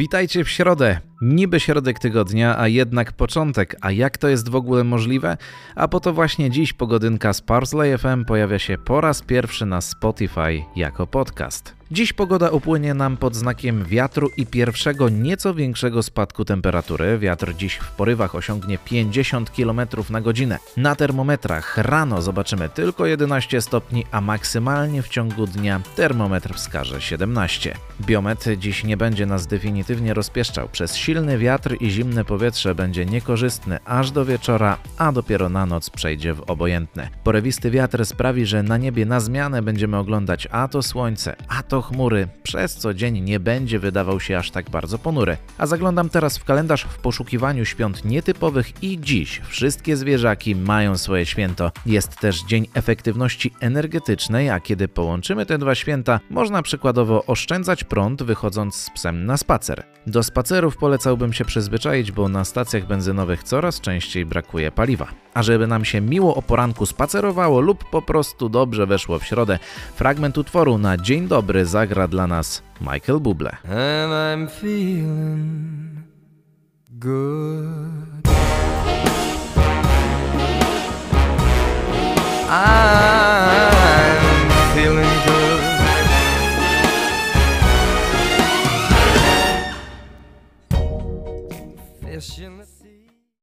Witajcie w środę. Niby środek tygodnia, a jednak początek. A jak to jest w ogóle możliwe? A po to właśnie dziś pogodynka z Parsley FM pojawia się po raz pierwszy na Spotify jako podcast. Dziś pogoda upłynie nam pod znakiem wiatru i pierwszego nieco większego spadku temperatury. Wiatr dziś w porywach osiągnie 50 km na godzinę. Na termometrach rano zobaczymy tylko 11 stopni, a maksymalnie w ciągu dnia termometr wskaże 17. Biomet dziś nie będzie nas definitywnie rozpieszczał. Przez silny wiatr i zimne powietrze będzie niekorzystny aż do wieczora, a dopiero na noc przejdzie w obojętne. Porywisty wiatr sprawi, że na niebie na zmianę będziemy oglądać a to słońce, a to chmury, przez co dzień nie będzie wydawał się aż tak bardzo ponury. A zaglądam teraz w kalendarz w poszukiwaniu świąt nietypowych i dziś wszystkie zwierzaki mają swoje święto. Jest też Dzień Efektywności Energetycznej, a kiedy połączymy te dwa święta, można przykładowo oszczędzać prąd wychodząc z psem na spacer. Do spacerów polecałbym się przyzwyczaić, bo na stacjach benzynowych coraz częściej brakuje paliwa. A żeby nam się miło o poranku spacerowało lub po prostu dobrze weszło w środę, fragment utworu na dzień dobry zagra dla nas Michael Bublé. And I'm feeling good. eşiniz